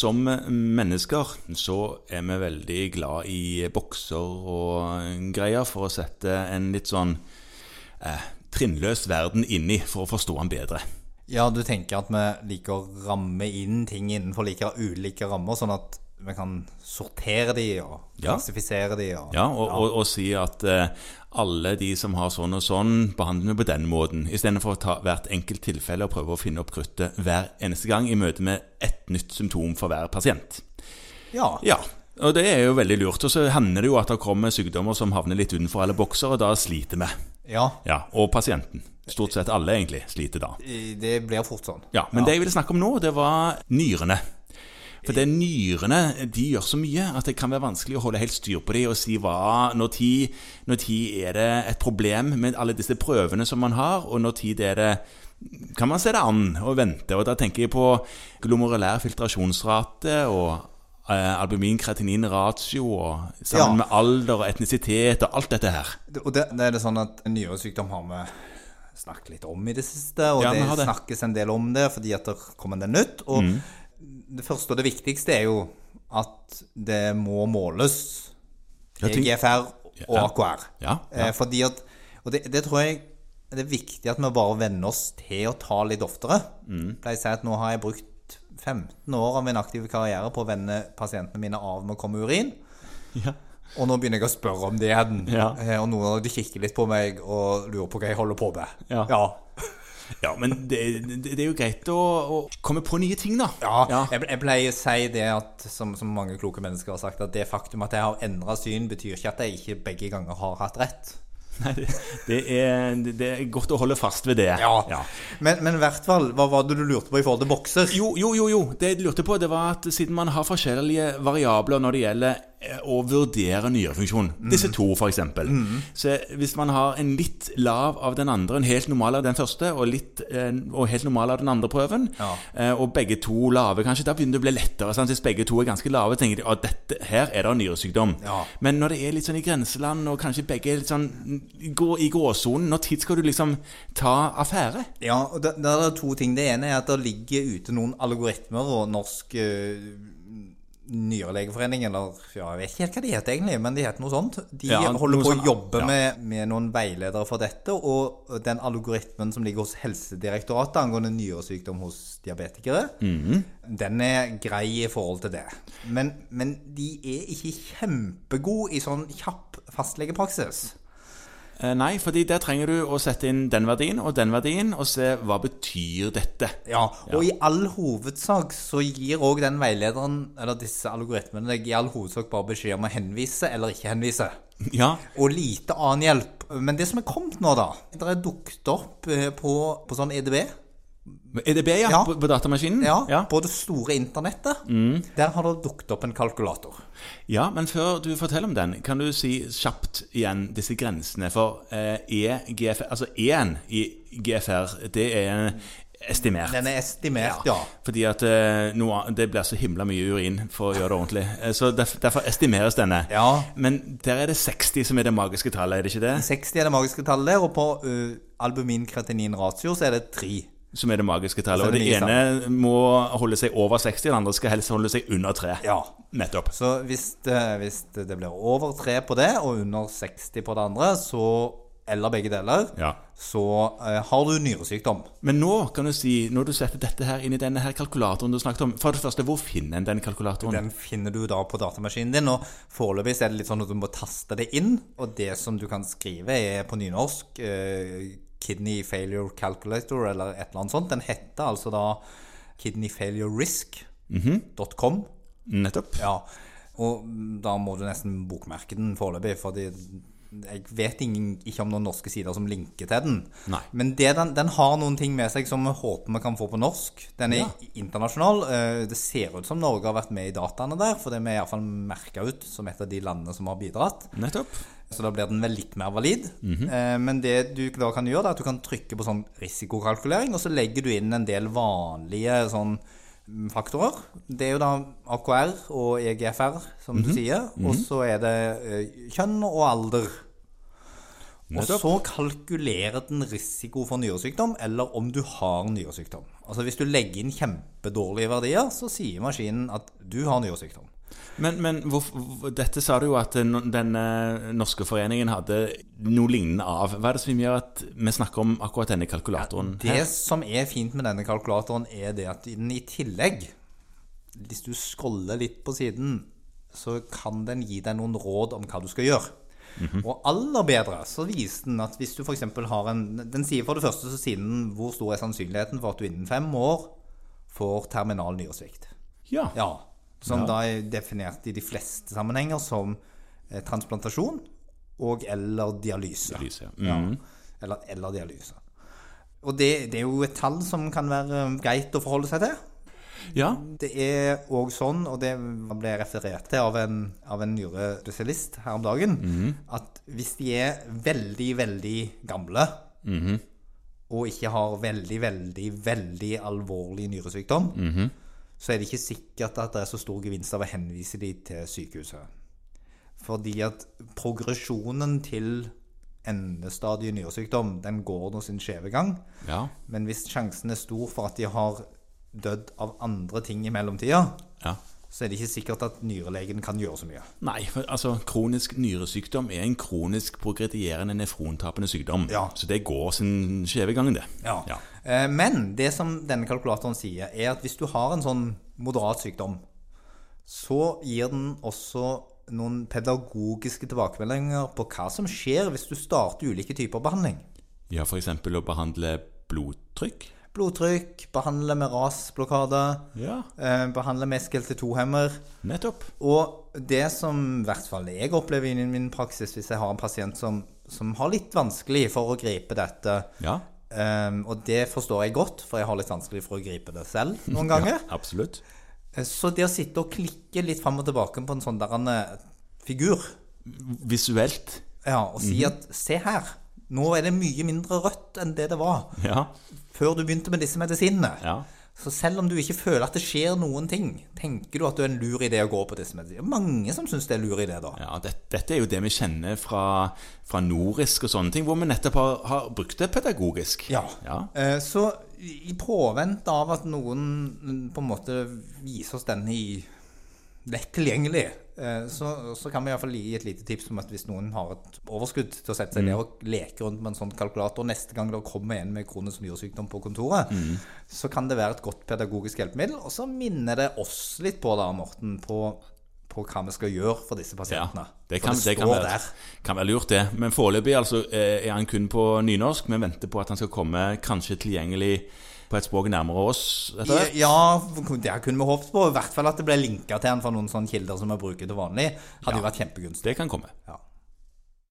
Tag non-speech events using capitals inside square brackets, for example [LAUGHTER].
som mennesker så er vi veldig glad i bokser og greier for å sette en litt sånn eh, trinnløs verden inni for å forstå den bedre. Ja, du tenker at vi liker å ramme inn ting innenfor like ulike rammer, sånn at vi kan sortere de og Ja. klassifisere de og Ja, og, og, og si at uh, alle de som har sånn og sånn, behandler vi på den måten. Istedenfor å ta hvert enkelt tilfelle og prøve å finne opp kruttet hver eneste gang i møte med ett nytt symptom for hver pasient. ja. Ja, og det er jo veldig lurt. Og så hender det jo at det kommer sykdommer som havner litt utenfor alle bokser, og da sliter vi. ja. Ja, Og pasienten. Stort sett alle egentlig sliter da. Det blir fort sånn. Ja, Men det jeg ville snakke om nå, det var nyrene. For det nyrene de gjør så mye at det kan være vanskelig å holde helt styr på dem og si hva Når tid, når tid er det et problem med alle disse prøvene som man har, og når tid er det kan man se det an og vente. Og da tenker jeg på glomerulær filtrasjonsrate og eh, albumin-kreatinin ratio og sammen Ja. med alder og etnisitet og alt dette her. Og det, det er det sånn at nyresykdom har vi snakket litt om i det siste, og Ja, det, det. snakkes en del om det fordi at det kommer en del nytt. Og Mm. Det første og det viktigste er jo at det må måles Ja, EGFR og Ja. AKR. Ja, ja. Eh, fordi at, og det, det tror jeg det er viktig at vi bare venner oss til å ta litt oftere. Mm. Jeg si at nå har jeg brukt 15 år av min aktive karriere på å vende pasientene mine av med å komme urin. [LAUGHS] Ja. Og nå begynner jeg å spørre om det igjen. Ja. Eh, Og noen av de kikker litt på meg og lurer på hva jeg holder på med. Ja. ja. [LAUGHS] Ja, men det, det, det er jo greit å, å komme på nye ting, da. Ja, Jeg, jeg pleier å si det at, som, som mange kloke mennesker har sagt, at det faktum at jeg har endra syn, betyr ikke at jeg ikke begge ganger har hatt rett. [LAUGHS] Nei, det, det, er, det er godt å holde fast ved det. Ja. Men, men i hvert fall, hva var det du lurte på i forhold til bokser? Jo, jo, jo, jo. Det jeg lurte på, det var at siden man har forskjellige variabler når det gjelder å vurdere nyrefunksjon, disse to f.eks. eksempel Så hvis man har en litt lav av den andre, en helt normal av den første, og, litt, eh, og helt normal av den andre prøven, Ja. eh, og begge to lave, kanskje, da begynner det å bli lettere. Sant? Hvis begge to er ganske lave, tenker de at dette her er det nyresykdom. Ja. Men når det er litt sånn i grenseland, og kanskje begge er litt sånn gå i gråsonen, når tid skal du liksom ta affære? Ja, og da, da er det to ting. Det ene er at det ligger ute noen algoritmer, og Norsk uh, Nyrelegeforening, eller ja, jeg vet ikke helt hva de heter egentlig, men de heter noe sånt. De Ja, holder på å sånn- jobbe ja. med, med noen veiledere for dette, og den algoritmen som ligger hos Helsedirektoratet angående nyresykdom hos diabetikere, Mhm. den er grei i forhold til det. Men, men de er ikke kjempegode i sånn kjapp fastlegepraksis. Eh, Nei, fordi der trenger du å sette inn den verdien og den verdien, og se hva betyr dette. Ja, og i all hovedsak så gir òg den veilederen, eller disse algoritmene, deg i all hovedsak bare beskjed om å henvise eller ikke henvise. Ja, Og lite annen hjelp. Men det som er kommet nå, da Det er dukket opp eh, på, på sånn EDB. EDB, ja, Ja. På, på datamaskinen? Ja, ja. På det store internettet. Der har det dukket opp en kalkulator. Ja, men før du forteller om den, kan du si kjapt igjen disse grensene. For eh, E-GFR, altså E-en i GFR, det er estimert. Den er estimert, ja. Fordi at eh, noe, det blir så himla mye urin for å gjøre det ordentlig. Eh, Så derfor, Derfor estimeres denne. Ja. Men der er det 60 som er det magiske tallet, er det ikke det? 60 er det magiske tallet, og på uh, albumin-kretinin ratio så er det 3. Som er det magiske tallet. Og det ene må holde seg over 60, det andre skal helst holde seg under 3. Ja. Nettopp. Så hvis det, hvis det blir over 3 på det, og under 60 på det andre, så eller begge deler, Ja. så uh, har du nyresykdom. Men nå kan du si, når du setter dette her inn i denne her kalkulatoren du snakket om For det første, hvor finner en den kalkulatoren? Den finner du da på datamaskinen din, og foreløpig er det litt sånn at du må taste det inn, og det som du kan skrive er på nynorsk eh, Kidney Failure Calculator, eller et eller annet sånt. Den heter altså da kidneyfailurisk.com. Nettopp. Ja, og da må du nesten bokmerke den foreløpig, fordi jeg vet ingen, ikke om noen norske sider som linker til den. Nei. Men det, den, den har noen ting med seg som vi håper vi kan få på norsk. Den er Ja. internasjonal. Eh, Det ser ut som Norge har vært med i dataene der, for det er vi iallfall merka ut som et av de landene som har bidratt. Nettopp. Så da blir den vel litt mer valid. Mm -hmm. Men det du da kan gjøre, er at du kan trykke på sånn risikokalkulering, og så legger du inn en del vanlige sånn faktorer. Det er jo da AKR og EGFR, som Mhm. du sier. Og så er det eh, kjønn og alder. Og så kalkulerer den risiko for nyresykdom, eller om du har nyresykdom. Altså Hvis du legger inn kjempedårlige verdier, så sier maskinen at du har nyresykdom. Men, men hvor, dette sa du jo at den, den eh, norske foreningen hadde noe lignende av. Hva er det som gjør at vi snakker om akkurat denne kalkulatoren? Det her? som er fint med denne kalkulatoren, er det at den i tillegg, hvis du scroller litt på siden, så kan den gi deg noen råd om hva du skal gjøre. Og aller bedre så viser den at hvis du f.eks. har en Den sier for det første så sier den hvor stor er sannsynligheten for at du innen fem år får terminal nyresvikt. Ja. Ja, som Ja. da er definert i de fleste sammenhenger som eh, transplantasjon og eller dialyse. Dialyse, ja. Ja, eller, eller dialyse. Og det, det er jo et tall som kan være eh, greit å forholde seg til. ja. Det er òg sånn, og det ble referert til av en, av en nyrespesialist her om dagen, Mhm. at hvis de er veldig, veldig gamle Mhm. og ikke har veldig, veldig, veldig alvorlig nyresykdom, Mhm. Så er det ikke sikkert at det er så stor gevinst av å henvise de til sykehuset. Fordi at progresjonen til endestadiet nyresykdom, den går nå sin skjeve gang. ja. Men hvis sjansen er stor for at de har dødd av andre ting i mellomtida, ja. Så er det ikke sikkert at nyrelegen kan gjøre så mye. Nei, for altså, kronisk nyresykdom er en kronisk progredierende nefrontapende sykdom. Ja. Så det går sin skjeve gang, det. Ja. Ja. Eh, Men det som denne kalkulatoren sier, er at hvis du har en sånn moderat sykdom, så gir den også noen pedagogiske tilbakemeldinger på hva som skjer hvis du starter ulike typer behandling. Ja, f.eks. å behandle blodtrykk. Blodtrykk, behandle med rasblokade, Ja, eh, behandle med SGLT2-hemmer. nettopp. Og det som i hvert fall jeg opplever i min praksis hvis jeg har en pasient som, som har litt vanskelig for å gripe dette, Ja, eh, og det forstår jeg godt, for jeg har litt vanskelig for å gripe det selv [LAUGHS] noen ganger. absolutt. Eh, Så det å sitte og klikke litt fram og tilbake på en sånn der en, figur, Visuelt. ja, og si at se her, nå er det mye mindre rødt enn det det var Ja. før du begynte med disse medisinene. ja. Så selv om du ikke føler at det skjer noen ting, tenker du at det er en lur idé å gå på disse medisinene. Mange som syns det er en lur idé, da. Ja, det, Dette er jo det vi kjenner fra, fra Norisk og sånne ting, hvor vi nettopp har, har brukt det pedagogisk. Ja. Ja. Eh, Så i påvente av at noen mm, på en måte viser oss denne i lett tilgjengelig, eh, så, så kan vi iallfall gi et lite tips om at hvis noen har et overskudd til å sette seg ned og leke rundt med en sånn kalkulator neste gang det kommer en med kronisk nyresykdom på kontoret, så kan det være et godt pedagogisk hjelpemiddel. Og så minner det oss litt på, da, Morten, på, på hva vi skal gjøre for disse Ja, pasientene. kan, For kan, det kan, være, kan være lurt, det. Men foreløpig altså, eh, er han kun på nynorsk. Vi venter på at han skal komme kanskje tilgjengelig på et språk nærmere oss. etter. Ja, det kunne vi håpet på. I hvert fall at det ble linka til den fra noen sånne kilder som vi bruker til vanlig. Hadde jo vært kjempegunstig. Det kan komme. Ja.